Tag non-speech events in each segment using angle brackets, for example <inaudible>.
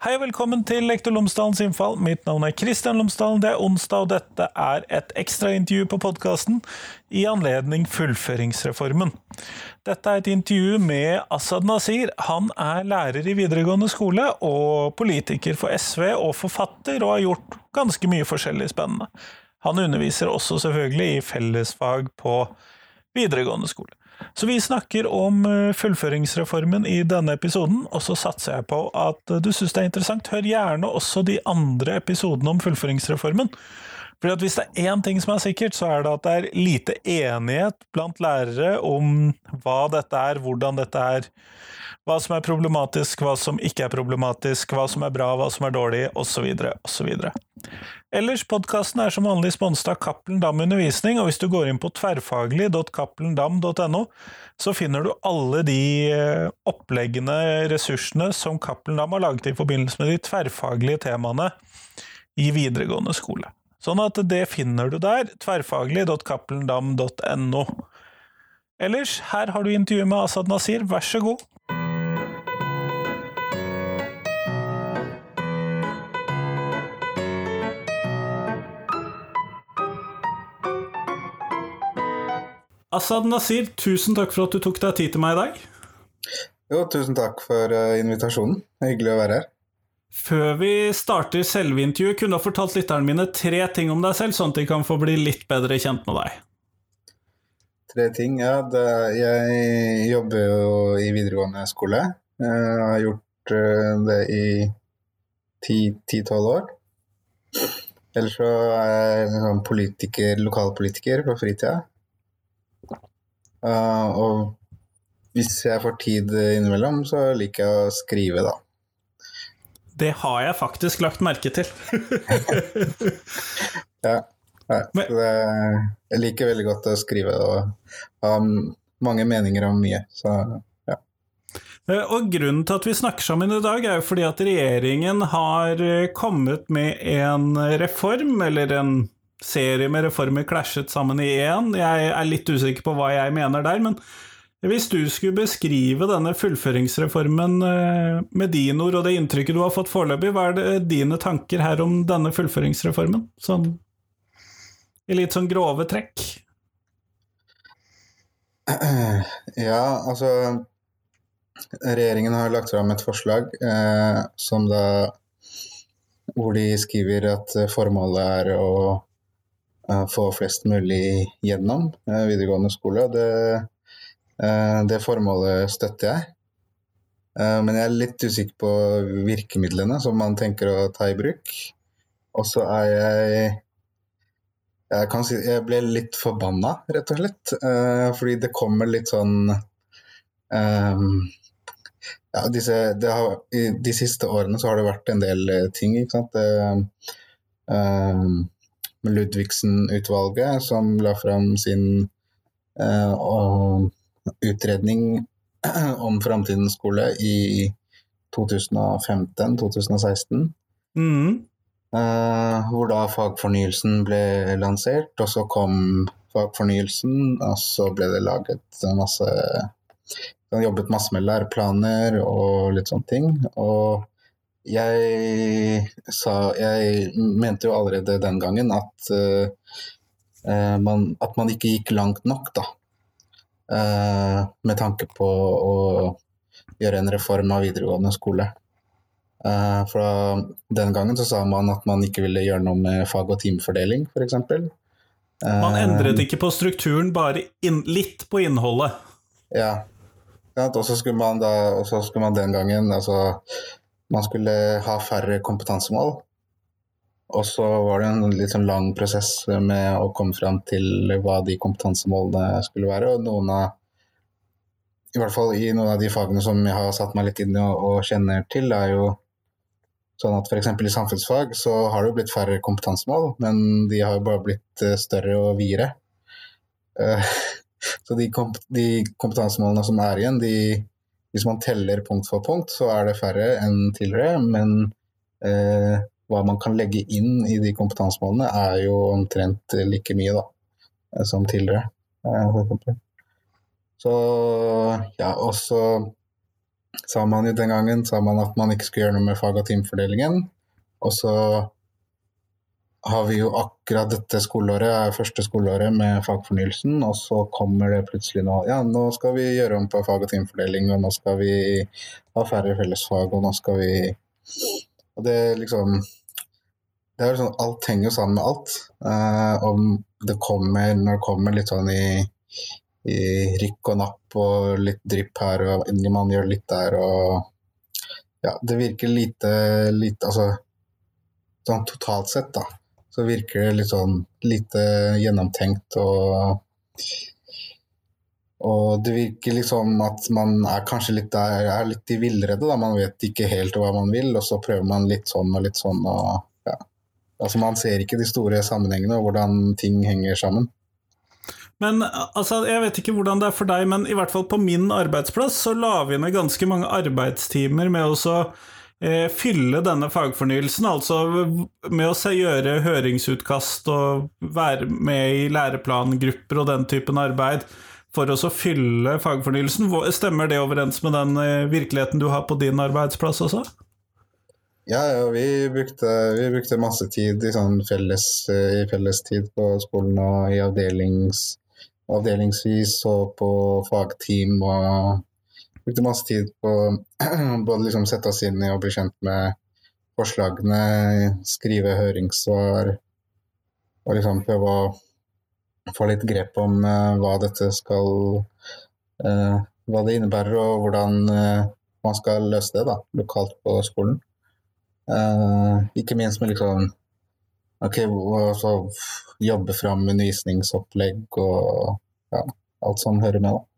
Hei og velkommen til Lektor Lomsdalens innfall. Mitt navn er Kristian Lomsdalen. Det er onsdag, og dette er et ekstraintervju på podkasten i anledning fullføringsreformen. Dette er et intervju med Asaad Nasir. Han er lærer i videregående skole og politiker for SV og forfatter, og har gjort ganske mye forskjellig spennende. Han underviser også selvfølgelig i fellesfag på videregående skole. Så vi snakker om eh, fullføringsreformen i denne episoden, og så satser jeg på at du syns det er interessant. Hør gjerne også de andre episodene om fullføringsreformen. At Hvis det er én ting som er sikkert, så er det at det er lite enighet blant lærere om hva dette er, hvordan dette er, hva som er problematisk, hva som ikke er problematisk, hva som er bra, hva som er dårlig, osv., osv. Ellers, podkasten er som vanlig sponset av Cappelen Dam Undervisning, og hvis du går inn på tverrfaglig.cappelendam.no, så finner du alle de eh, oppleggene, ressursene, som Cappelen Dam har laget i forbindelse med de tverrfaglige temaene i videregående skole. Sånn at det finner du der, tverrfaglig.cappelendam.no. Ellers, her har du intervjuet med Asad Nasir, vær så god. Asad Nasir, tusen takk for at du tok deg tid til meg i dag. Jo, tusen takk for uh, invitasjonen. Hyggelig å være her. Før vi starter selve intervjuet, kunne du ha fortalt lytterne mine tre ting om deg selv, sånn at de kan få bli litt bedre kjent med deg? Tre ting, ja. Det, jeg jobber jo i videregående skole. Jeg har gjort uh, det i ti-tolv år. Ellers så er jeg liksom politiker, lokalpolitiker på fritida. Uh, og hvis jeg får tid innimellom, så liker jeg å skrive, da. Det har jeg faktisk lagt merke til. <laughs> ja. ja det, jeg liker veldig godt å skrive og ha mange meninger om mye, så ja. Eh, og Grunnen til at vi snakker sammen i dag, er jo fordi at regjeringen har eh, kommet med en reform, eller en serie med reformer klasjet sammen i én. Jeg er litt usikker på hva jeg mener der, men hvis du skulle beskrive denne fullføringsreformen eh, med dine ord og det inntrykket du har fått foreløpig, hva er det dine tanker her om denne fullføringsreformen? Sånn i litt sånn grove trekk? <clears throat> Ja, altså Regjeringen har lagt fram et forslag eh, som da hvor de skriver at formålet er å få flest mulig gjennom uh, videregående skole. Det, uh, det, formålet støtter jeg. men jeg er litt usikker på virkemidlene som man tenker å ta i bruk. Og så er jeg jeg, kan si, jeg ble litt forbanna, rett og slett. fordi det kommer litt sånn um, ja, disse, har, de siste årene så har det vært en del ting. ikke sant? Det, um, Ludvigsen-utvalget, som la fram sin uh, utredning <clears throat> om framtidens skole i 2015-2016. Mm. Uh, hvor da fagfornyelsen ble lansert, og så kom fagfornyelsen, og så ble det laget masse Jobbet masse med læreplaner og litt sånne ting. Og jeg sa Jeg mente jo allerede den gangen at, uh, man, at man ikke gikk langt nok, da. Uh, med tanke på å gjøre en reform av videregående skole. Uh, fra den gangen så sa man at man ikke ville gjøre noe med fag- og timefordeling, f.eks. Uh, man endret ikke på strukturen, bare inn, litt på innholdet. Ja. Og så skulle man da, skulle man den gangen altså man skulle ha færre kompetansemål. Og så var det en litt sånn lang prosess med å komme fram til hva de kompetansemålene skulle være. Og noen av I hvert fall i noen av de fagene som jeg har satt meg litt inn i og, og kjenner til, er jo sånn at f.eks. i samfunnsfag så har det jo blitt færre kompetansemål, men de har jo bare blitt eh, større og videre. Eh, <laughs> så de, komp de kompetansemålene som er igjen, de hvis man teller punkt for punkt, så er det færre enn tidligere. Men eh, hva man kan legge inn i de kompetansemålene, er jo omtrent like mye da, eh, som tidligere. Eh, så ja, og så sa man jo den gangen sa man at man ikke skulle gjøre noe med fag- og timefordelingen. Og så har vi jo akkurat dette skoleåret, første skoleåret med fagfornyelsen, og så kommer det plutselig nå Ja, nå skal vi gjøre om på fag- og timefordeling, og nå skal vi ha færre fellesfag, og nå skal vi Og det liksom Det er jo sånn Alt henger jo sammen med alt. Eh, om det kommer når det kommer litt sånn i, i rykk og napp og litt drypp her, og man gjør litt der, og Ja, det virker lite, lite Altså sånn totalt sett, da så virker det litt sånn lite gjennomtenkt og og det virker liksom at man er kanskje litt der, er litt i villrede. Da. Man vet ikke helt hva man vil, og så prøver man litt sånn og litt sånn. Og, ja. altså, man ser ikke de store sammenhengene og hvordan ting henger sammen. Men altså, Jeg vet ikke hvordan det er for deg, men i hvert fall på min arbeidsplass så la vi ned ganske mange arbeidstimer med å fylle denne fagfornyelsen, altså med å gjøre høringsutkast og være med i læreplangrupper og den typen arbeid for å fylle fagfornyelsen. Stemmer det overens med den eh, virkeligheten du har på din arbeidsplass også? Ja, ja vi, brukte, vi, brukte, masse tid i, sånn felles, eh, fellestid på skolen og i avdelings, avdelingsvis og på fagteam og brukte masse tid på <clears throat> både liksom sette oss inn i og bli kjent med forslagene, skrive høringssvar og liksom prøve å få litt grep om uh, hva dette skal uh, Hva det innebærer og hvordan uh, man skal løse det da, lokalt på skolen. ikke minst med liksom ok, altså, jobbe fram undervisningsopplegg og ja, alt som hører med. da.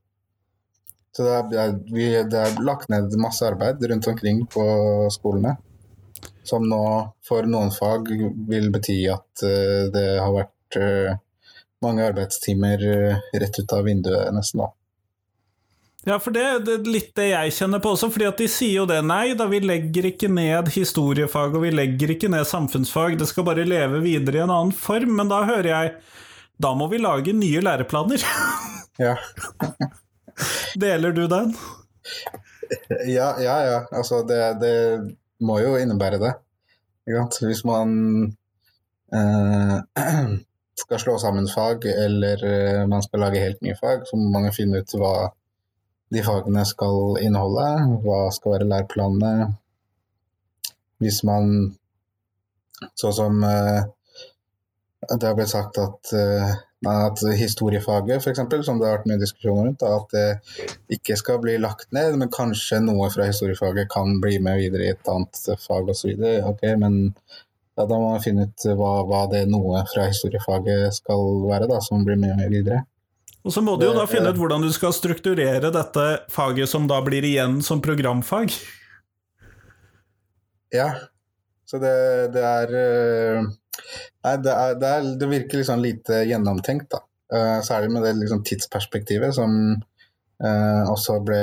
Så det er, vi, det er, lagt ned masse arbeid rundt omkring på skolene. Som nå for noen fag vil bety at uh, det har vært uh, mange arbeidstimer uh, rett ut av vinduet nesten da. Ja, for det, det, er litt det jeg kjenner på også, fordi at de sier jo det. Nei da, vi legger ikke ned historiefag, og vi legger ikke ned samfunnsfag. Det skal bare leve videre i en annen form. Men da hører jeg Da må vi lage nye læreplaner. <laughs> ja. Deler du den? Ja, ja. ja. Altså, det, det må jo innebære det. Hvis man eh, <clears throat> skal slå sammen fag, eller eh, man skal lage helt nye fag, så må man finne ut hva de fagene skal inneholde. Hva skal være læreplanene. Hvis man Sånn som eh, det har blitt sagt at eh, at historiefaget, f.eks., som det har vært mye diskusjon rundt, at det ikke skal bli lagt ned, men kanskje noe fra historiefaget kan bli med videre i et annet fag osv. Ok, men ja, da må man finne ut hva, hva, det noe fra historiefaget skal være, da, som blir med videre. Og så må du jo da finne ut hvordan du skal strukturere dette faget som da blir igjen som programfag. Ja, så det, det er eh, Nei, det, er, det, er, det virker liksom lite gjennomtenkt, da. Uh, særlig med det liksom, tidsperspektivet som uh, også ble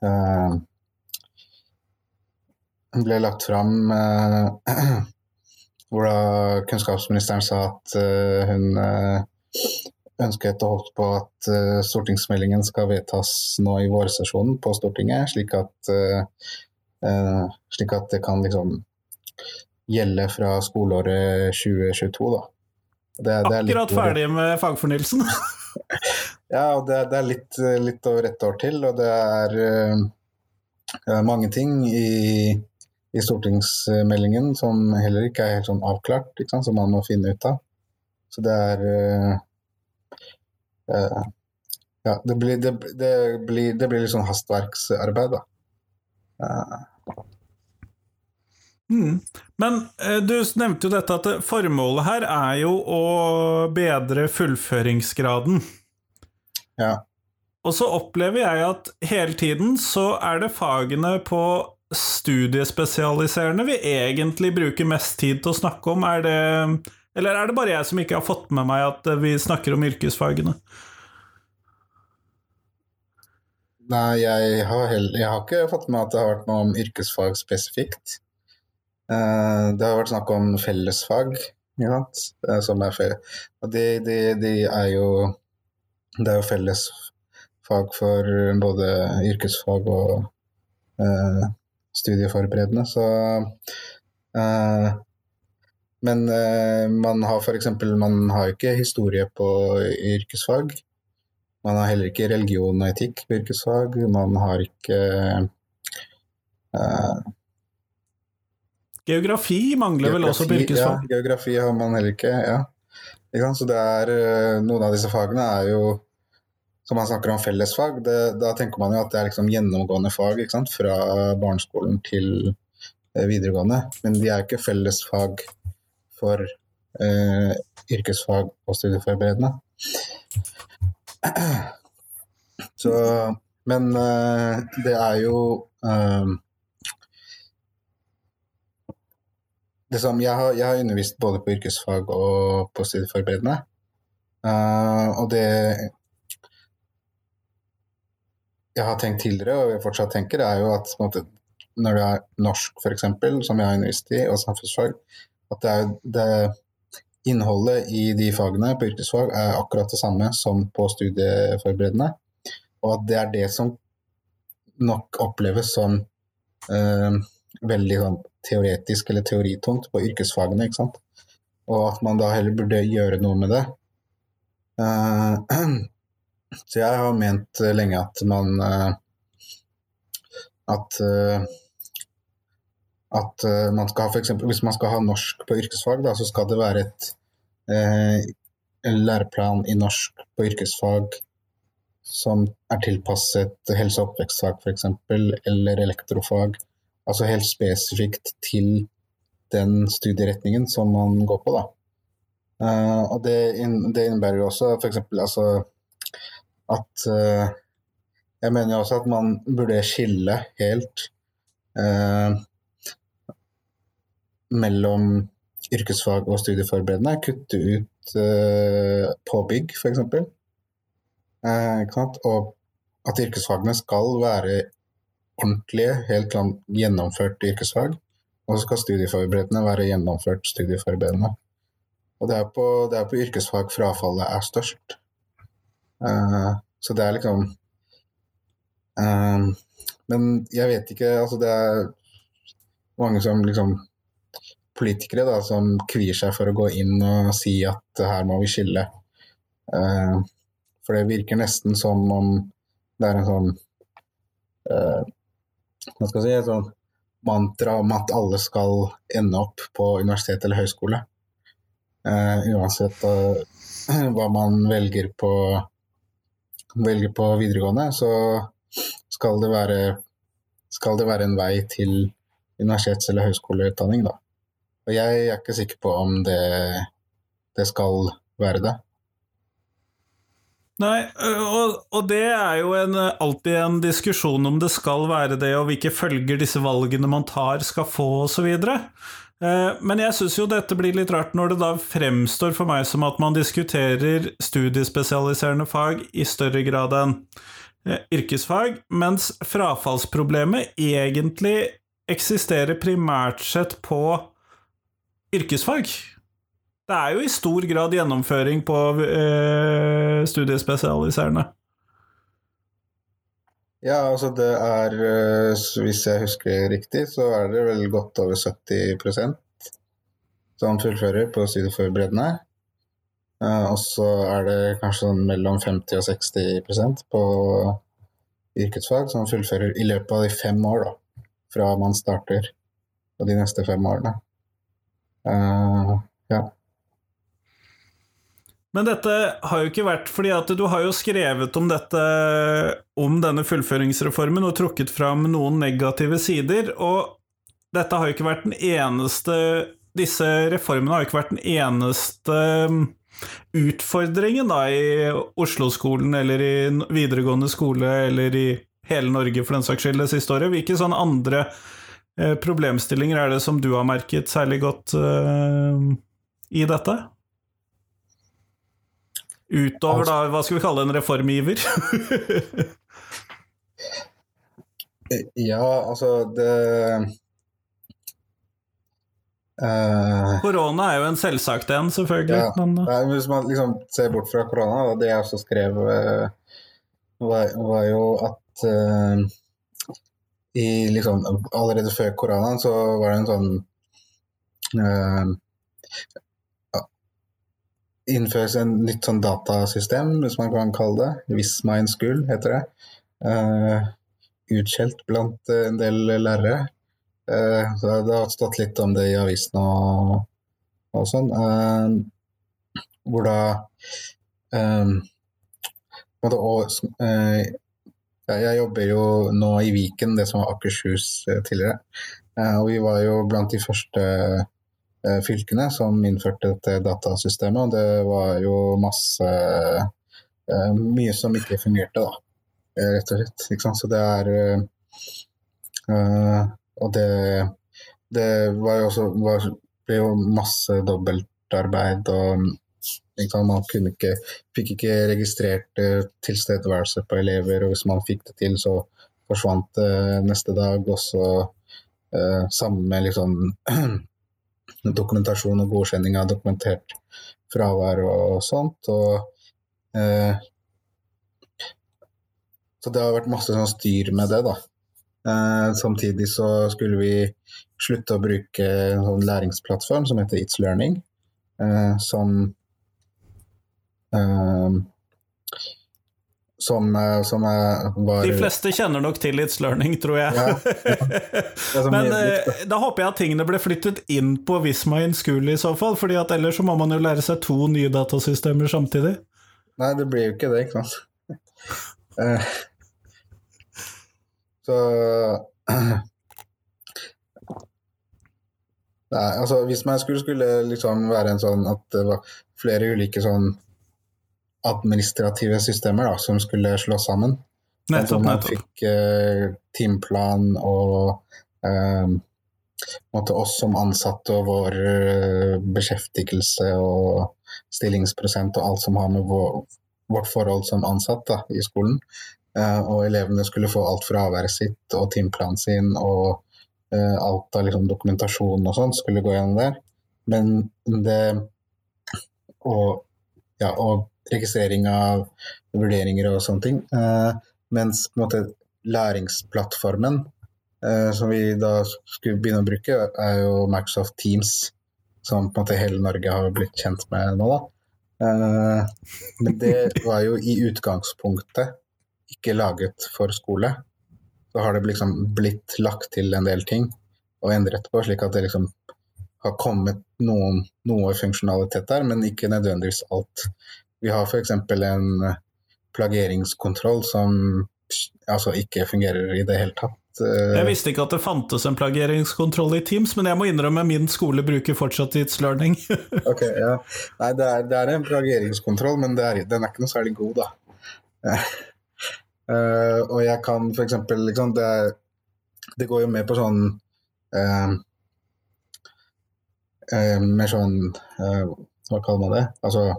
uh, ble lagt fram <clears throat> hvor da kunnskapsministeren sa at hun ønsket å holdt på at stortingsmeldingen skal vedtas nå i vårsesjonen på Stortinget, slik at, slik at det kan liksom gjelde fra skoleåret 2022. da. Det, det Akkurat litt, ferdig med fagfornyelsen? <laughs> ja, og det, det er litt, litt, over ett år til, og det er uh, mange ting i, i, stortingsmeldingen som heller ikke er helt sånn avklart, som man må finne ut av. Så det er uh, uh, Ja, det blir, det, blir, det blir litt sånn hastverksarbeid, da. Mm. Men eh, du nevnte jo dette at formålet her er jo å bedre fullføringsgraden. Ja. Og så opplever jeg at hele tiden så er det fagene på studiespesialiserende vi egentlig bruker mest tid til å snakke om. Er det, eller er det bare jeg som ikke har fått med meg at vi snakker om yrkesfagene? Nei, jeg har, heller, jeg har ikke fått med at det har vært noe om yrkesfag spesifikt. Eh, det har vært snakk om fellesfag, ja, som er felles. De, de, de, er jo Det er jo fellesfag for både yrkesfag og eh, studieforberedende, så eh, Men eh, man har f.eks. Man har ikke historie på yrkesfag. Man har heller ikke religion og etikk på yrkesfag. Man har ikke eh, Geografi mangler vel også på yrkesfag? Ja, geografi har man heller ikke. ja. Så det er, eh, Noen av disse fagene er jo Som man snakker om fellesfag, det, da tenker man jo at det er liksom gjennomgående fag fra barneskolen til eh, videregående. Men de er ikke fellesfag for eh, yrkesfag og studieforberedende. <clears throat> Så Men eh, det er jo eh, liksom, jeg, har, jeg har undervist både på yrkesfag og på studieforberedende. Uh, og det jeg har tenkt tidligere, og jeg fortsatt tenker, er jo at måte, når det er norsk, f.eks., som jeg har undervist i, og samfunnsfag, at det, er, det innholdet i de fagene på yrkesfag er akkurat det samme som på studieforberedende. Og at det er det som nok oppleves som uh, veldig sånn teoretisk eller teoritungt på yrkesfagene. ikke sant? Og at man da heller burde gjøre noe med det. Uh, <clears throat> så jeg har ment lenge at man uh, At at man skal ha eksempel, Hvis man skal ha norsk på yrkesfag, da, så skal det være et en læreplan i norsk på yrkesfag som er tilpasset helse- og oppvekstfag f.eks., eller elektrofag Altså helt spesifikt til den studieretningen som man går på, da. Uh, og det, in, det, innebærer jo også f.eks. altså at uh, Jeg mener jo også at man burde skille helt uh, mellom yrkesfag og studieforberedende. Kutte ut påbygg, f.eks. Uh, og at yrkesfagene skal være ordentlige, helt gjennomført yrkesfag. Og så skal studieforberedende være gjennomført studieforberedende. Og det er på, det er på yrkesfag frafallet er størst. Uh, så det er liksom uh, Men jeg vet ikke Altså, det er mange som liksom Politikere da, som kvier seg for å gå inn og si at her må vi skille. Uh, for det virker nesten som om det er en sånn hva skal si, et sånn mantra om at alle skal ende opp på universitet eller høyskole. Uh, uansett uh, hva man velger på, velger på videregående, så skal det, være, skal det være en vei til universitets- eller høyskoleutdanning. Da. Og jeg er ikke sikker på om det, det skal være det. Nei, og, og, det er jo en, alltid en diskusjon om det skal være det, og hvilke følger disse valgene man tar skal få, osv. Men jeg syns jo dette blir litt rart når det da fremstår for meg som at man diskuterer studiespesialiserende fag i større grad enn yrkesfag, mens frafallsproblemet egentlig eksisterer primært sett på yrkesfag. Det er jo i stor grad gjennomføring på eh, studiespesialiserende. Ja, altså det er eh, Hvis jeg husker riktig, så er det vel godt over 70% som fullfører på studieforberedende. Eh, og så er det kanskje sånn mellom 50 og 60% på yrkesfag som fullfører i løpet av de fem år, da. Fra man starter på de neste fem årene. Uh, ja. Men dette har jo ikke vært fordi at du har jo skrevet om dette om denne fullføringsreformen og trukket fram noen negative sider, og dette har jo ikke vært den eneste Disse reformene har jo ikke vært den eneste um, utfordringen da i Oslo-skolen eller i videregående skole eller i hele Norge for den saks skyld det siste året. Hvilke sånne andre eh, problemstillinger er det som du har merket særlig godt uh, i dette? Utover da, hva skal vi kalle en reformiver? <laughs> ja, altså det uh, Korona er jo en selvsagt en, selvfølgelig. Ja, men, uh. hvis man liksom ser bort fra korona, da, det jeg også skrev uh, var, var jo at i liksom Allerede før koronaen så var det en sånn Innføres en nytt sånn datasystem, hvis man kan kalle det. Vismine School heter det. Uh, utskjelt blant eh, en del lærere. Uh, det har stått litt om det i avisen og, og sånn. Uh, hvor da um, på og, ja, jeg jobber jo nå i Viken, det som var Akershus tidligere. Og vi var jo blant de første fylkene som innførte dette datasystemet. Og det var jo masse eh, Mye som ikke fungerte, da. eh, Rett og slett. Ikke sant? Så det er eh, eh, Og det, det var jo også var, ble jo masse dobbeltarbeid og? Man kunne ikke, fikk ikke registrert eh, tilstedeværelse på elever, og hvis man fikk det til, så forsvant det neste dag. Og så eh, sammen med liksom <clears throat> dokumentasjon og godkjenning av dokumentert fravær og sånt. Og eh, så det har vært masse sånn styr med det, da. Eh, samtidig så skulle vi slutte å bruke en sånn læringsplattform som heter It's Learning, eh, som eh, som, eh, som var De fleste kjenner nok til It's Learning, tror jeg. Ja, ja. <laughs> Men eh, da håper jeg at tingene ble flyttet inn på Visma in School i så fall, fordi at ellers så må man jo lære seg to nye datasystemer samtidig. Nei, det blir jo ikke det, ikke sant. <laughs> Eh, Så <clears throat> Nei, altså hvis man skulle, skulle liksom være en sånn at det var flere ulike sånn administrative systemer da, som skulle slås sammen. Nettopp, Nettopp, man fikk eh, timeplan og eh, oss som ansatte og vår eh, beskjeftigelse og stillingsprosent og alt som har med vår, vårt forhold som ansatt da, i skolen. Eh, og elevene skulle få alt fra avværet sitt og timeplanen sin og eh, alt av liksom, dokumentasjon og sånn skulle gå gjennom der. Men det og, ja, og registrering av vurderinger og sånne ting. Eh, mens på en måte læringsplattformen eh, som vi da skulle begynne å bruke, er jo Microsoft Teams, som på en måte hele Norge har blitt kjent med nå. da. Eh, men det var jo i utgangspunktet ikke laget for skole. Så har det liksom blitt lagt til en del ting og endret på, slik at det liksom har kommet noen, noe funksjonalitet der, men ikke nødvendigvis alt. Vi har f.eks. en plageringskontroll som altså ikke fungerer i det hele tatt. Eh, Jeg visste ikke at det fantes en plageringskontroll i Teams, men jeg må innrømme min skole bruker fortsatt It's Learning. <laughs> Ok, ja. Nei, det er, det er en plageringskontroll, men det er, den er ikke noe særlig god, da. Uh, <laughs> og jeg kan eksempel liksom, det, det går jo med på sånn uh, uh, Mer sånn eh, Hva kaller man det? Altså eh,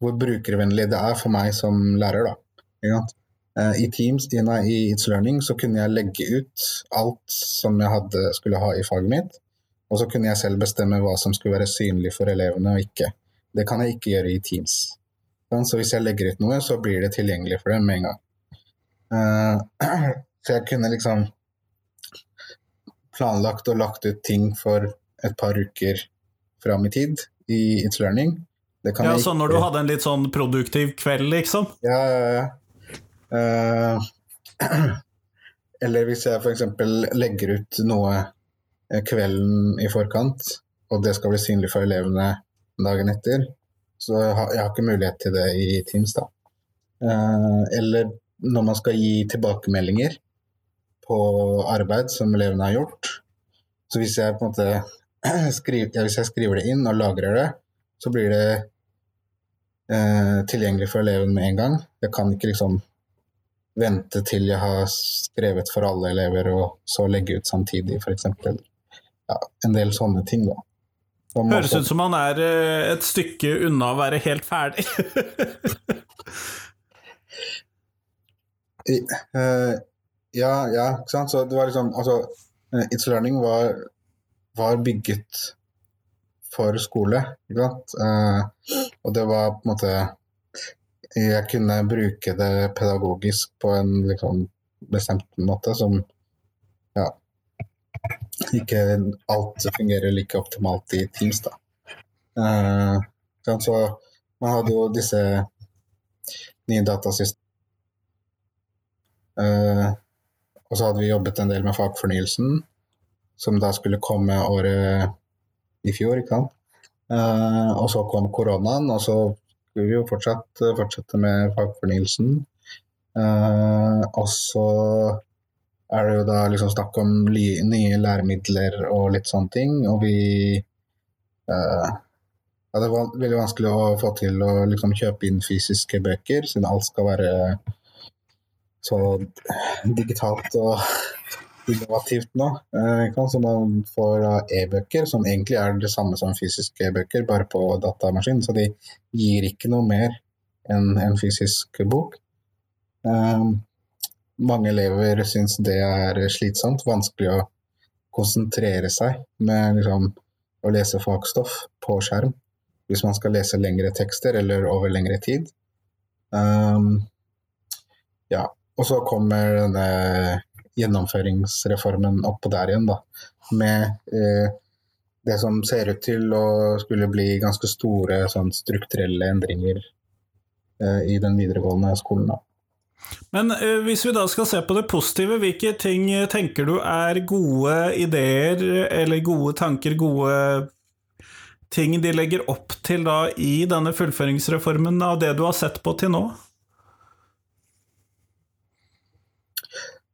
Hvor brukervennlig det er for meg som lærer, da. Eh, I Teams, nei, i It's Learning, så kunne jeg legge ut alt som jeg hadde, skulle ha i faget mitt. Og så kunne jeg selv bestemme hva som skulle være synlig for elevene og ikke. Det kan jeg ikke gjøre i Teams. Sånn, Så hvis jeg legger ut noe, så blir det tilgjengelig for dem med en gang. Eh, <clears throat> så jeg kunne liksom planlagt og lagt ut ting for et par uker fram i tid i It's Learning. Det Ja, sånn så når du hadde en litt sånn produktiv kveld, liksom. ja, ja, ja. Uh, <clears throat> eller hvis jeg f.eks. legger ut noe eh, kvelden i forkant, og det skal bli synlig for elevene dagen etter, så jeg har jeg ikke mulighet til det i Teams. da. Uh, eller når man skal gi tilbakemeldinger på arbeid som elevene har gjort. Så hvis jeg på en måte <clears throat> skriver, ja, hvis jeg skriver det inn og lagrer det, så blir det eh, tilgjengelig for eleven med en gang. Jeg kan ikke liksom vente til jeg har skrevet for alle elever, og så legge ut samtidig, f.eks. Ja, en del sånne ting, da. Høres ut som han er eh, et stykke unna å være helt ferdig. <laughs> I- eh, ja, ja, ikke sant. Så det var liksom Altså, eh, It's Learning var, var bygget for skole, ikke sant. Eh, og det var på en måte jeg kunne bruke det pedagogisk på en liksom bestemt måte som ja, ikke alt fungerer like optimalt i Teams, da. Uh, så man hadde jo disse nye datasystemene. Uh, og så hadde vi jobbet en del med fagfornyelsen, som da skulle komme året i fjor, ikke sant. Uh, og så kom koronaen, og så skulle vi jo fortsatt fortsette med fagfornyelsen. Uh, og så er det jo da liksom snakk om nye læremidler og litt sånne ting. Og vi ja, Det var veldig vanskelig å få til å liksom kjøpe inn fysiske bøker, siden alt skal være så digitalt og innovativt nå. Eh, så man får e-bøker, som egentlig er det samme som fysiske e-bøker, bare på datamaskin. Så de gir ikke noe mer enn en fysisk bok. Um, mange elever syns det er slitsomt, vanskelig å konsentrere seg med liksom, å lese fagstoff på skjerm hvis man skal lese lengre tekster eller over lengre tid. Um, ja, og så kommer denne gjennomføringsreformen oppå der igjen, da. Med eh, det som ser ut til å skulle bli ganske store sånn, strukturelle endringer eh, i den videregående skolen. da. Men eh, hvis vi da skal se på det positive, hvilke ting tenker du er gode ideer, eller gode tanker, gode ting de legger opp til da i denne fullføringsreformen, av det du har sett på til nå?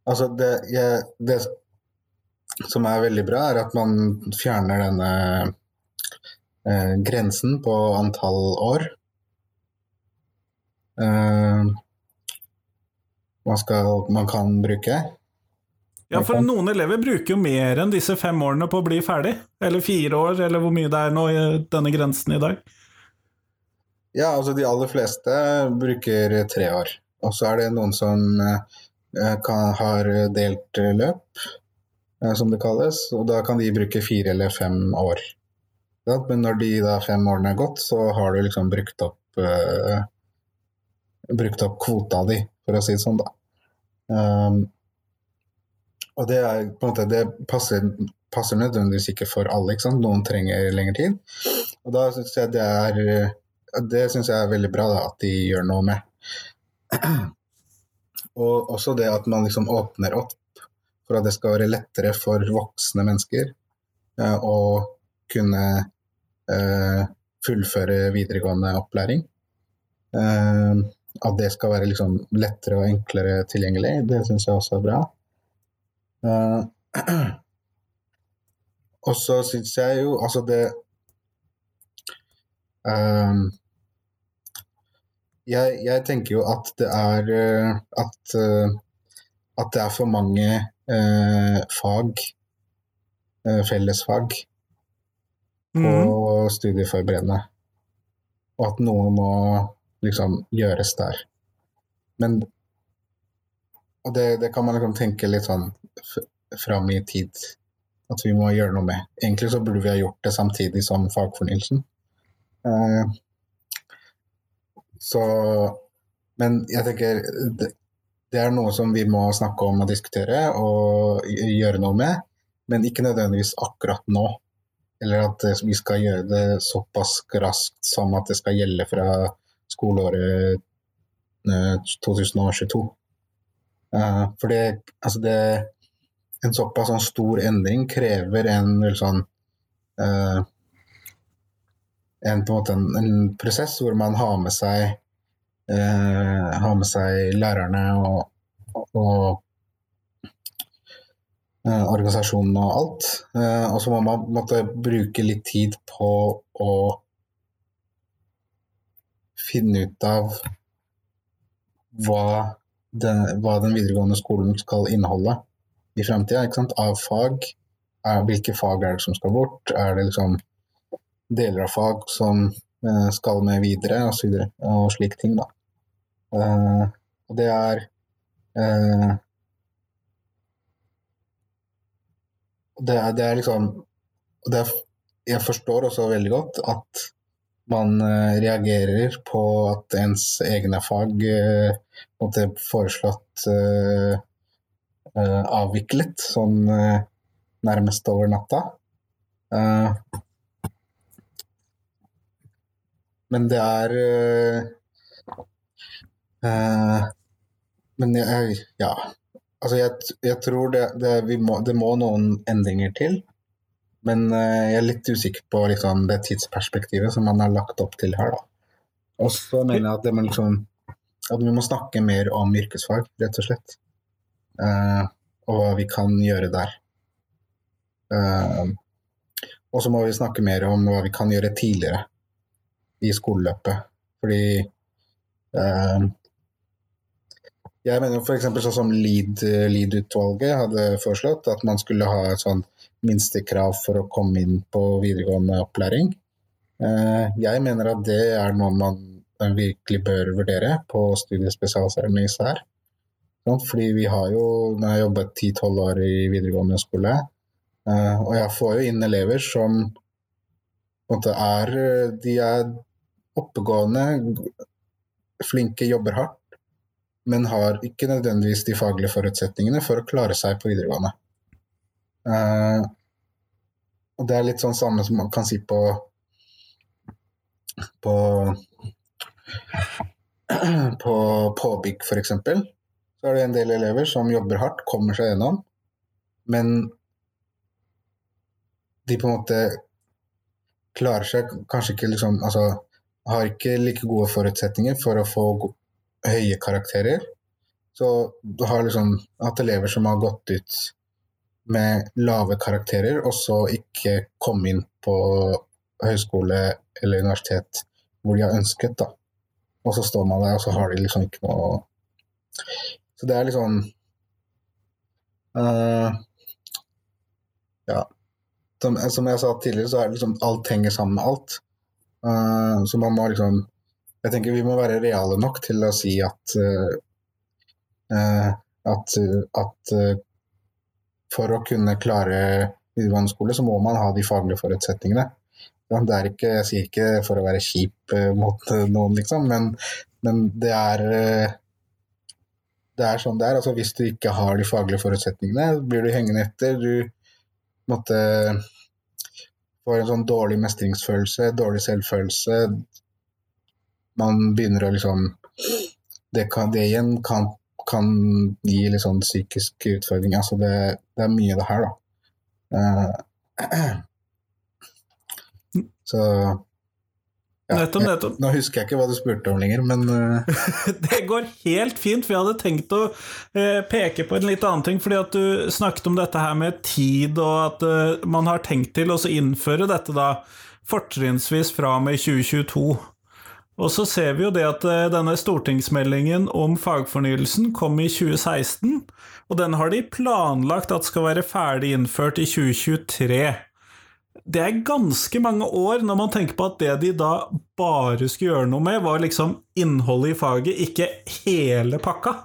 Altså, det, jeg, det, som er veldig bra, er at man fjerner denne eh, grensen på antall år. Eh, man, skal, man kan bruke. Ja, for noen elever bruker jo mer enn disse fem årene på å bli ferdig. Eller fire år, eller hvor mye det er nå i denne grensen i dag. Ja, altså de aller fleste bruker tre år. Og så er det noen som eh, Eh, kan, har delt løp, eh, som det kalles. Og da kan de bruke fire eller fem år. Men når de da fem årene er gått, så har du liksom brukt opp, uh, brukt opp kvota di, for å si det sånn, da. Um, og det er på en måte Det passer, passer nødvendigvis ikke for alle. ikke? Noen trenger lengre tid. Og da syns jeg det er Det syns jeg er veldig bra da, at de gjør noe med. Og også det at man liksom åpner opp for at det skal være lettere for voksne mennesker eh, å kunne eh, fullføre videregående opplæring. Eh, at det skal være liksom lettere og enklere tilgjengelig, det syns jeg også er bra. Eh, <clears throat> og så syns jeg jo altså det um, jeg, jeg, tenker jo at det er eh, at, eh, at det er for mange eh, fag, eh, fellesfag, på mm. studieforberedende. Og at noe må liksom gjøres der. Men Og det, det kan man liksom tenke litt sånn fram i tid. At vi må gjøre noe med. Egentlig så burde vi ha gjort det samtidig som fagfornyelsen. Eh, så Men jeg tenker det, det, er noe som vi må snakke om og diskutere og gjøre noe med, men ikke nødvendigvis akkurat nå. Eller at vi skal gjøre det såpass raskt som at det skal gjelde fra skoleåret 2022. Eh, uh, for det, altså det En såpass sånn stor endring krever en vel sånn en, en, en, prosess hvor man har med seg eh, har med seg lærerne og, og eh, organisasjonen og alt. Eh, og så må man måtte bruke litt tid på å finne ut av hva den, hva den videregående skolen skal inneholde i framtida. Av fag. Er, hvilke fag er det som skal bort? Er det liksom deler av fag som eh, skal med videre, og, videre, og slike ting. da. Uh, og det er uh, det, er, det er liksom det er, Jeg forstår også veldig godt at man eh, reagerer på at ens egne fag eh, måtte foreslått eh, eh, avviklet sånn eh, nærmest over natta. Eh, men det er uh, Men jeg Ja. Altså, jeg, jeg tror det, det, må, det må noen endringer til. Men uh, jeg er litt usikker på liksom, det tidsperspektivet som man har lagt opp til her. Og så mener jeg at, må, liksom, at vi må snakke mer om yrkesfag, rett og slett. Uh, og hva vi kan gjøre der. Uh, og så må vi snakke mer om hva vi kan gjøre tidligere i skoleløpet. Fordi eh, jeg mener f.eks. sånn som Lead-utvalget hadde foreslått, at man skulle ha et sånn minstekrav for å komme inn på videregående opplæring. Eh, jeg mener at det er noe man virkelig bør vurdere på studiespesialiserende især. Fordi vi har jo Nå har jobbet ti-tolv år i videregående skole, eh, og jeg får jo inn elever som er De er oppegående, flinke, jobber hardt men har ikke nødvendigvis de faglige forutsetningene for å klare seg på videregående. Uh, og det er litt sånn samme som man kan si på på <clears throat> på påbygg, f.eks. Så er det en del elever som jobber hardt, kommer seg gjennom, men de på en måte klarer seg kanskje ikke liksom Altså har ikke like gode forutsetninger for å få høye karakterer. Så du har liksom hatt elever som har gått ut med lave karakterer, og så ikke kom inn på høyskole eller universitet hvor de har ønsket, da. Og så står man der, og så har de liksom ikke noe Så det er liksom uh, Ja. Som, som, jeg sa tidligere, så er det liksom alt henger sammen med alt. Uh, så man må liksom Jeg tenker vi må være reale nok til å si at uh, at, at for å kunne klare videregående skole, så må man ha de faglige forutsetningene. Det er ikke, jeg sier ikke for å være kjip mot noen, liksom, men, men det er det er sånn det er. Altså, hvis du ikke har de faglige forutsetningene, blir du hengende etter. Du måtte får en sånn dårlig mestringsfølelse, dårlig selvfølelse. Man begynner å liksom Det, kan, det igjen kan, kan gi litt sånn psykisk utfordring. Altså det, det, er mye det her, da. Uh, <clears throat> så ja, nettopp, nettopp. Nå husker jeg ikke hva du spurte om lenger, men uh... <laughs> Det går helt fint. for jeg hadde tenkt å uh, peke på en litt annen ting, fordi at du snakket om dette her med tid, og at uh, man har tenkt til å innføre dette da fortrinnsvis fra og med 2022. Og så ser vi jo det at denne stortingsmeldingen om fagfornyelsen kom i 2016, og den har de planlagt at skal være ferdig innført i 2023 det er ganske mange år når man tenker på at det de da bare skulle gjøre noe med, var liksom innholdet i faget, ikke hele pakka.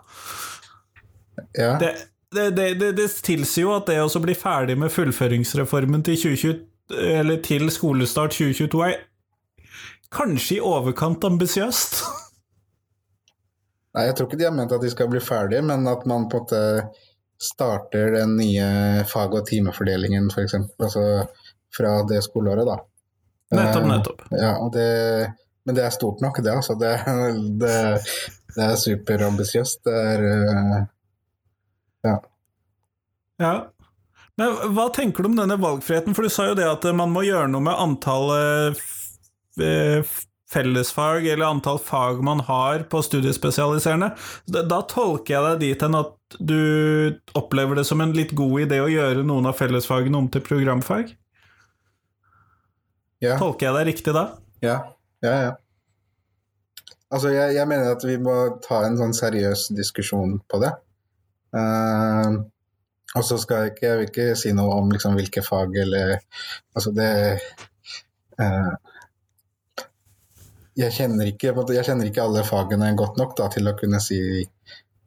Ja. Det, det, det, det, tilsier jo at det å bli ferdig med fullføringsreformen til, 2020, til skolestart 2022 er kanskje i overkant ambisiøst. <laughs> Nei, jeg tror ikke de har ment at de skal bli ferdige, men at man på en måte starter den nye fag- og timefordelingen, f.eks. Altså fra det skoleåret, da. Nettopp, nettopp. Uh, ja, det, men det er stort nok, det, altså. Det, <laughs> det, det er superambisiøst. Det er uh, Ja. ja. Men hva tenker du om denne valgfriheten? For du sa jo det at man må gjøre noe med antallet eh, fellesfag eller antall fag man har på studiespesialiserende. Da tolker jeg deg dit hen at du opplever det som en litt god idé å gjøre noen av fellesfagene om til programfag? Ja. Tolker jeg deg riktig da? Ja, ja, ja. Altså, jeg, jeg, mener at vi må ta en sånn seriøs diskusjon på det. Uh, og så skal jeg ikke, jeg vil ikke si noe om liksom, hvilke fag eller Altså, det uh, jeg, kjenner ikke, jeg kjenner ikke alle fagene godt nok da, til å kunne si,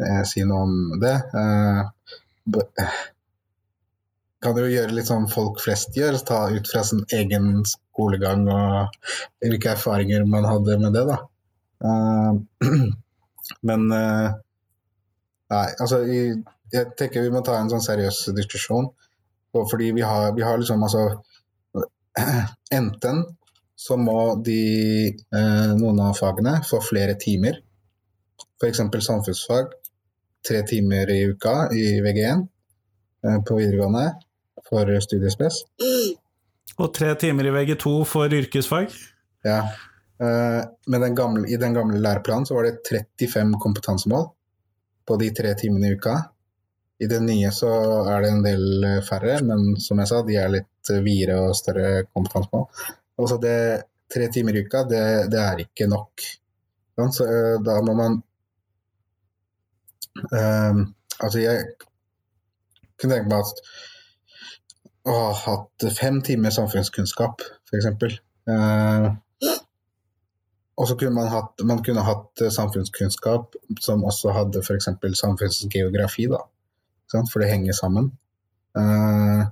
uh, si noe om det. kan jo gjøre litt sånn folk flest gjør, ta ut fra sin egen skolegang og hvilke erfaringer man hadde med det. da. Eh, <clears throat> men eh, Nei, altså jeg tenker vi må ta en sånn seriøs diskusjon. Fordi vi har, vi har liksom altså <clears throat> Enten så må de, eh, noen av fagene få flere timer. F.eks. samfunnsfag. Tre timer i uka i VG1 eh, på videregående for studiespes. <clears throat> Og tre timer i VG2 for yrkesfag? Ja. Eh, den gamle, i den gamle læreplanen så var det 35 kompetansemål på de tre timene i uka. I det nye så er det en del eh, færre, men som jeg sa, de er litt eh, videre og større kompetansemål. Altså det tre timer i uka, det, det er ikke nok. Så uh, da må man um, Altså jeg kunne tenke meg at å ha hatt fem timer samfunnskunnskap, f.eks. Eh, og så kunne man hatt, man kunne hatt samfunnskunnskap som også hadde f.eks. samfunnsgeografi, da. For det henger sammen. Eh,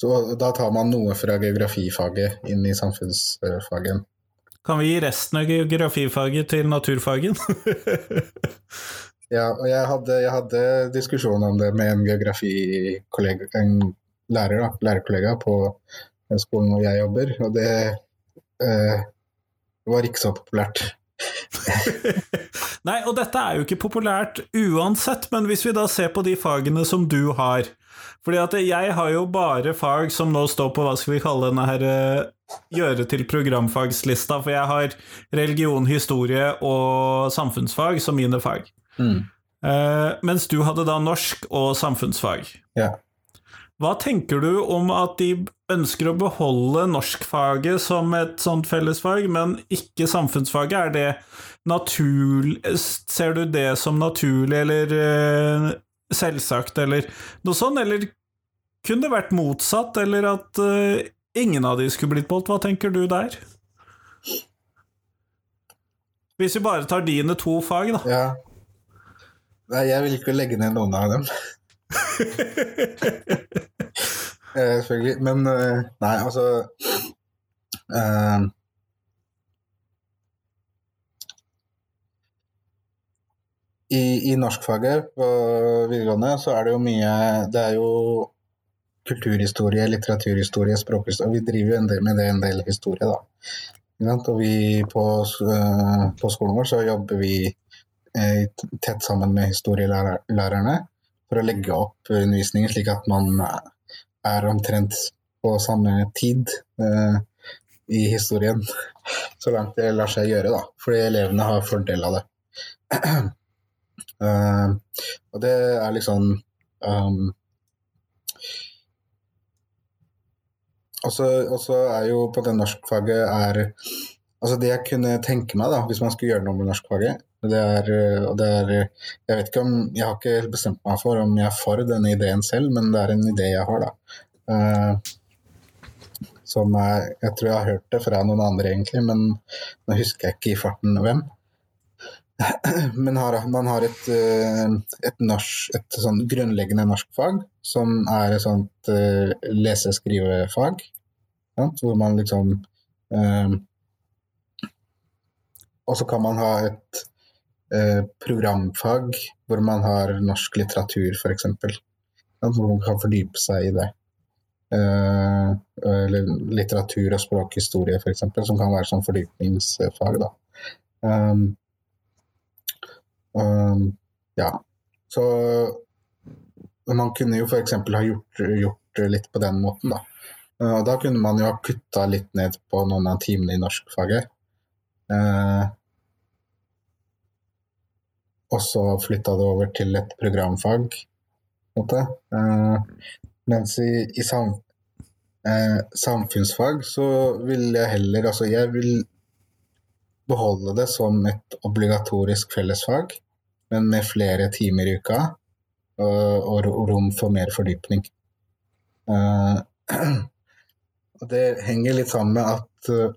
så da tar man noe fra geografifaget inn i samfunnsfagen. Kan vi gi resten av geografifaget til naturfagen? <laughs> ja, og jeg hadde, jeg hadde, diskusjon om det med en geografikollega, en lærer, da, lærerkollega på skolen hvor jeg jobber, og det eh, var ikke så populært. <laughs> Nei, og dette er jo ikke populært uansett, men hvis vi da ser på de fagene som du har Fordi at jeg har jo bare fag som nå står på hva skal vi kalle denne her uh, gjøre til programfagslista, for jeg har religion, historie og samfunnsfag som mine fag. Mm. Uh, mens du hadde da norsk og samfunnsfag. Ja. Hva tenker du om at de ønsker å beholde norskfaget som et sånt fellesfag, men ikke samfunnsfaget? Er det naturlig Ser du det som naturlig eller uh, selvsagt, eller noe sånt? Eller kunne det vært motsatt, eller at uh, ingen av de skulle blitt beholdt? Hva tenker du der? Hvis vi bare tar dine to fag, da. Ja. Nei, jeg vil ikke legge ned noen av dem. <laughs> eh, selvfølgelig. Men eh, nei, altså eh, I, i norskfaget på videregående så er det jo mye Det er jo kulturhistorie, litteraturhistorie, språkhistorie. Vi driver jo en del med det en del historie, da. Og vi på, eh, på skolen vår så jobber vi eh, tett sammen med historielærerne for å legge opp undervisningen slik at man er omtrent på samme tid eh, i historien, så langt det lar seg gjøre, da. Fordi elevene har fordel av det. Uh, og det er liksom um, Og så er jo på det norskfaget er Altså det jeg kunne tenke meg, da, hvis man skulle gjøre noe med norskfaget, det er, det er, Jeg vet ikke om Jeg har ikke bestemt meg for om jeg er for denne ideen selv, men det er en idé jeg har, da. Uh, som jeg, Jeg tror jeg har hørt det fra noen andre, egentlig, men nå husker jeg ikke i farten hvem. <clears throat> Men har, man har et, eh, et, norsk, et sånn grunnleggende norskfag som er et sånt uh, lese-skrive-fag. Hvor man liksom uh, Og så kan man ha et uh, programfag hvor man har norsk litteratur, f.eks. Ja, hvor man kan fordype seg i det. eller litteratur og språkhistorie, f.eks., som kan være sånn fordypningsfag. da. Um, um, ja. Så man kunne jo f.eks. ha gjort, gjort litt på den måten, da. Og da kunne man jo ha kutta litt ned på noen av timene i norskfaget. Eh, og så flytta det over til et programfag. Eh, mens i, i sam, samfunnsfag så vil jeg heller Altså, jeg vil beholde det som et obligatorisk fellesfag, men med flere timer i uka og, rom for mer fordypning. <clears throat> Uh, det henger litt sammen med at uh,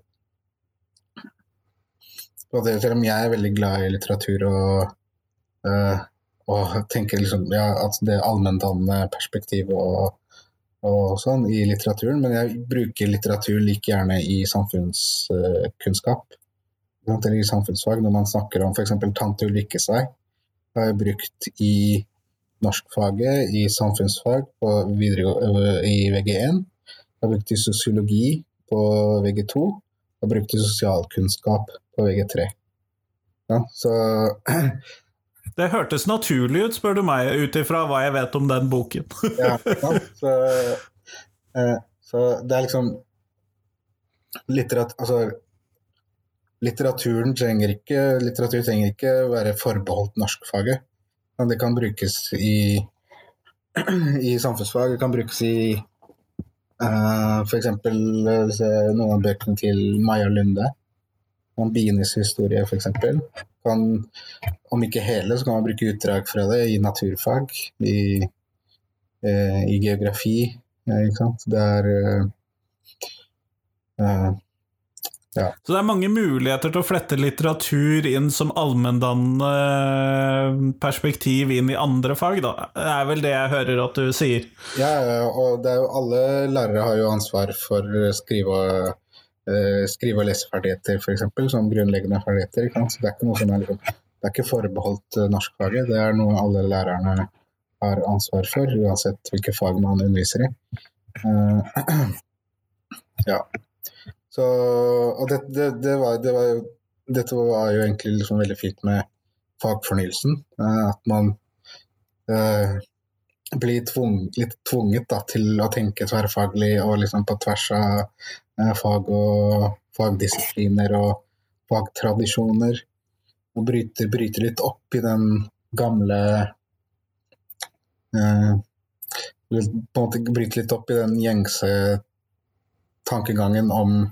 Selv om jeg er veldig glad i litteratur og, uh, og tenker liksom ja, at det allmenndannende perspektivet og og sånn i litteraturen, men jeg bruker litteratur like gjerne i samfunnskunnskap. Eller i samfunnsfag, når man snakker om f.eks. tante Ulrikkes vei. har jeg brukt i norskfaget, i samfunnsfag på i VG1. Jeg har brukt i sosiologi på VG2. Jeg har brukt i sosialkunnskap på VG3. Ja, så <clears throat> Det hørtes naturlig ut, spør du meg, ut ifra hva jeg vet om den boken. <laughs> ja, så, så, det er liksom litterat, altså, Litteraturen trenger ikke, litteratur trenger ikke være forbeholdt norskfaget. Men det kan brukes i, i samfunnsfag. Det kan brukes i uh, f.eks. noen av bøkene til Maja Lunde. Om Bienes historie, f.eks. Om ikke hele, så kan man bruke utdrag fra det i naturfag, i, uh, i geografi. Sant? Det er uh, ja. Så det er mange muligheter til å flette litteratur inn som allmenndannende perspektiv inn i andre fag, da. Det er vel det jeg hører at du sier? Ja, og jo, alle lærere har jo ansvar for skrive- uh, skrive- og leseferdigheter, f.eks., som grunnleggende ferdigheter. Så det er ikke noe som er, liksom, det er ikke forbeholdt uh, norskfaget, det er noe alle lærerne har ansvar for, uansett hvilke fag man underviser i. Uh, <clears throat> ja. Så, og det, det, det, var, det var dette var jo egentlig liksom veldig fint med fagfornyelsen. At man eh, blir tvung, litt tvunget da, til å tenke tverrfaglig og liksom på tvers av Eh, fag og fagdisipliner og fagtradisjoner. Og bryter, bryter litt opp i den gamle eh, På en måte bryter litt opp i den gjengse tankegangen om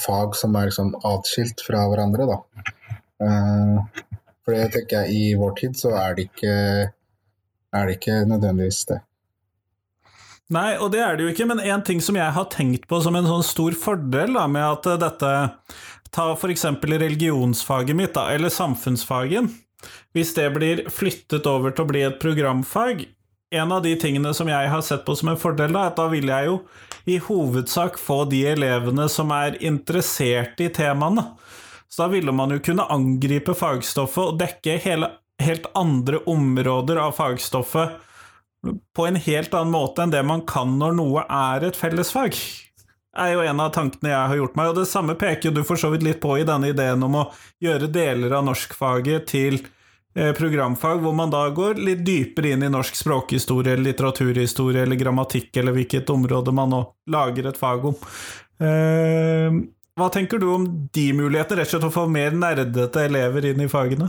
fag som er liksom atskilt fra hverandre, da. Eh, for det tenker jeg i vår tid så er det ikke, er det ikke nødvendigvis det. Nei, og det er det jo ikke, men en ting som jeg har tenkt på som en sånn stor fordel da, med at dette Ta eksempel religionsfaget mitt, da, eller samfunnsfagen. Hvis det blir flyttet over til å bli et programfag En av de tingene som jeg har sett på som en fordel, da, er at da vil jeg jo i hovedsak få de elevene som er interessert i temaene. Så da ville man jo kunne angripe fagstoffet og dekke hele, helt andre områder av fagstoffet på en helt annen måte enn det man kan når noe er et fellesfag. Det er jo en av tankene jeg har gjort meg, og det samme peker du for så vidt litt på i denne ideen om å gjøre deler av norskfaget til programfag, hvor man da går litt dypere inn i norsk språkhistorie, litteraturhistorie eller grammatikk, eller hvilket område man nå lager et fag om. Eh, hva tenker du om de mulighetene, rett og slett å få mer nerdete elever inn i fagene?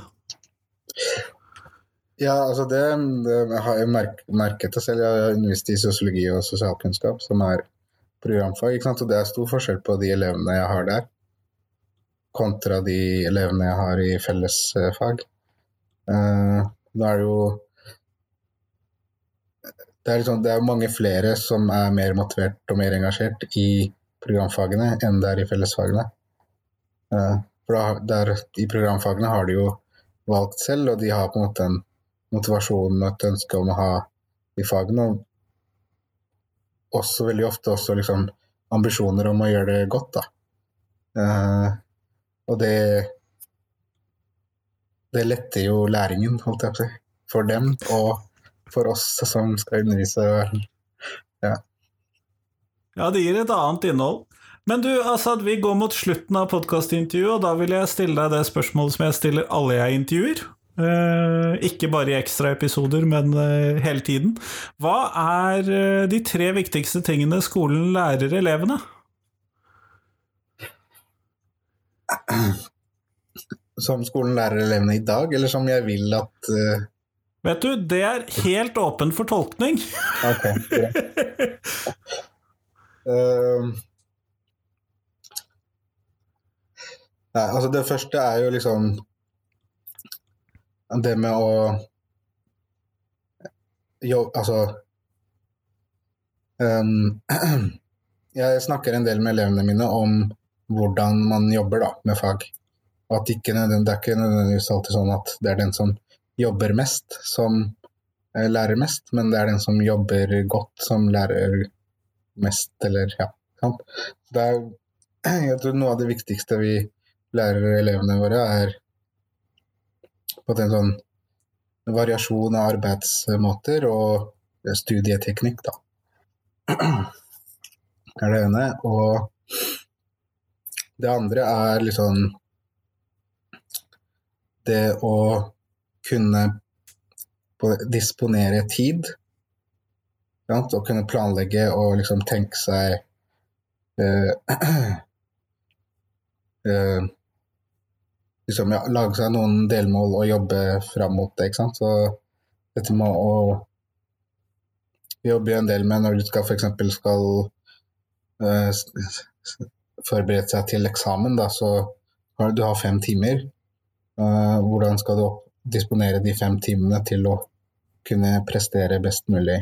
Ja, altså det, det har jeg merk, merket selv. Jeg har undervist i sosiologi og sosialkunnskap, som er programfag. Og det er stor forskjell på de elevene jeg har der, kontra de elevene jeg har i fellesfag. Uh, da er det jo det er, liksom, det er mange flere som er mer motivert og mer engasjert i programfagene enn det er i fellesfagene. Uh, for da, der, I programfagene har de jo valgt selv, og de har på en måte en motivasjon og et ønske om å ha de fagene. Og også veldig ofte også liksom ambisjoner om å gjøre det godt, da. Uh, og det det letter jo læringen, holdt jeg på å si. For dem og for oss som skal undervise. Ja. ja, det gir et annet innhold. Men du, Asad, vi går mot slutten av podkastintervjuet, og da vil jeg stille deg det spørsmålet som jeg stiller alle jeg intervjuer. Uh, ikke bare i ekstraepisoder, men uh, hele tiden. Hva er uh, de tre viktigste tingene skolen lærer elevene? <clears throat> Som skolen lærer elevene i dag, eller som jeg vil at Vet du, det er helt åpen for tolkning. ok, Uh, Nei, altså det første er jo liksom det med å jo, altså um, <clears throat> Jeg snakker en del med elevene mine om hvordan man jobber da, med fag. At ikke, det er ikke nødvendigvis alltid sånn at det er den som jobber mest, som eh, lærer mest, men det er den som jobber godt, som lærer mest, eller ja. Sant? Det er, <clears throat> jeg tror noe av det viktigste vi lærer elevene våre, er på en sånn variasjon av arbeidsmåter og studieteknikk, da. <clears throat> Det er det ene. Og det andre er liksom det å kunne disponere tid. Sant? Og kunne planlegge og liksom tenke seg uh, uh, <clears throat> liksom, ja, Lage seg noen delmål og jobbe fram mot det. ikke sant? Så dette med å jobbe en del med når du skal f.eks. skal uh, forberede seg til eksamen, da, så har du har fem timer. Uh, hvordan skal du disponere de fem timene til å kunne prestere best mulig,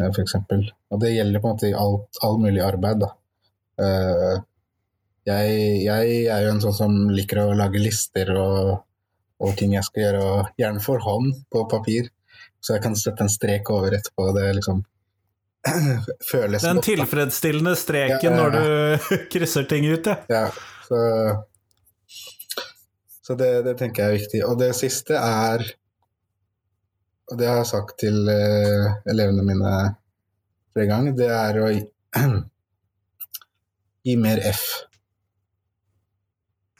uh, f.eks. Og det gjelder på en måte i alt, all mulig arbeid. Da. Uh, jeg, jeg, er jo en sånn som liker å lage lister og, og ting jeg skal gjøre, og gjerne for hånd på papir, så jeg kan sette en strek over etterpå. Det liksom <clears throat> føles Den godt. Tilfredsstillende streken ja, ja, ja. når du <laughs> krysser ting ut, ja. ja så så det, det, tenker jeg er viktig. Og det siste er Og det har jeg sagt til uh, elevene mine flere ganger, det er å gi, <clears throat> gi mer F.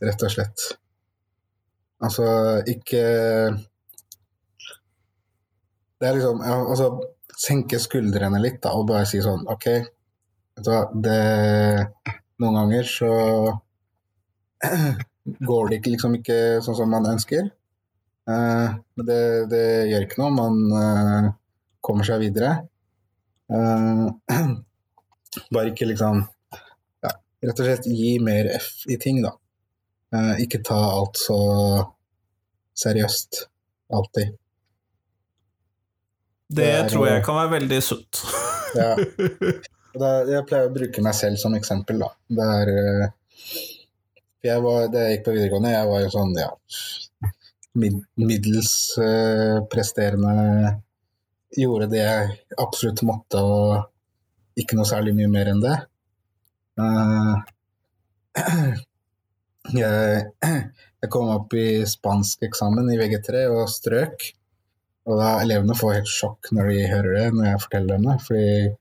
Rett og slett. Altså ikke Det er liksom Altså senke skuldrene litt da, og bare si sånn OK, vet du hva, det Noen ganger så <clears throat> går det ikke, liksom ikke sånn som man ønsker. Uh, men det, det, gjør ikke noe, man uh, kommer seg videre. Uh, <clears throat> bare ikke liksom ja, Rett og slett gi mer F i ting, da. ikke ta alt så seriøst alltid. Det, det er, tror jeg kan være veldig sunt. ja. <laughs> jeg pleier å bruke meg selv som eksempel, da. Det er jeg var, da jeg gikk på videregående, jeg var jo sånn ja, middels uh, presterende. Gjorde det jeg absolutt måtte, og ikke noe særlig mye mer enn det. Uh, <clears throat> jeg, <clears throat> jeg, kom opp i spanskeksamen i VG3 og strøk. Og da elevene får helt sjokk når de hører det, når jeg forteller dem det. For de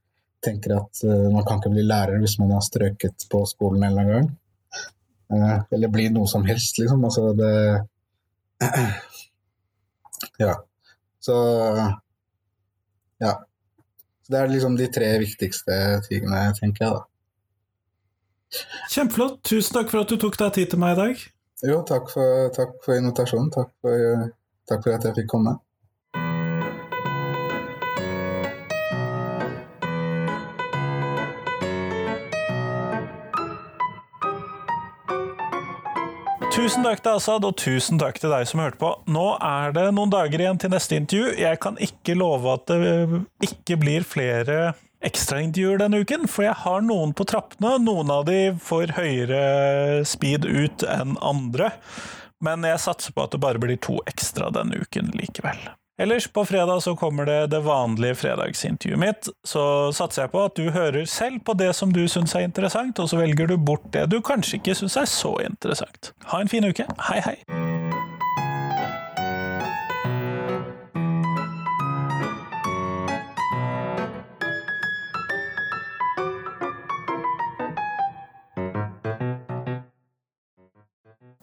tenker at uh, man kan ikke bli lærer hvis man har strøket på skolen en eller annen gang. Eh, eller bli noe som helst, liksom. Altså det <clears throat> Ja. Så Ja. Så det er liksom de tre viktigste tingene, tenker jeg, da. Kjempeflott. Tusen takk for at du tok deg tid til meg i dag. Jo, takk for, takk for invitasjonen. Takk for, takk for at jeg fikk komme. Tusen takk til Asad, og tusen takk til deg som hørte på. Nå er det noen dager igjen til neste intervju. Jeg kan ikke love at det ikke blir flere ekstraintervjuer denne uken, for jeg har noen på trappene. Noen av de får høyere speed ut enn andre. Men jeg satser på at det bare blir to ekstra denne uken likevel. Ellers, på fredag så kommer det det vanlige fredagsintervjuet mitt. Så satser jeg på at du hører selv på det som du syns er interessant, og så velger du bort det du kanskje ikke syns er så interessant. Ha en fin uke. Hei, hei!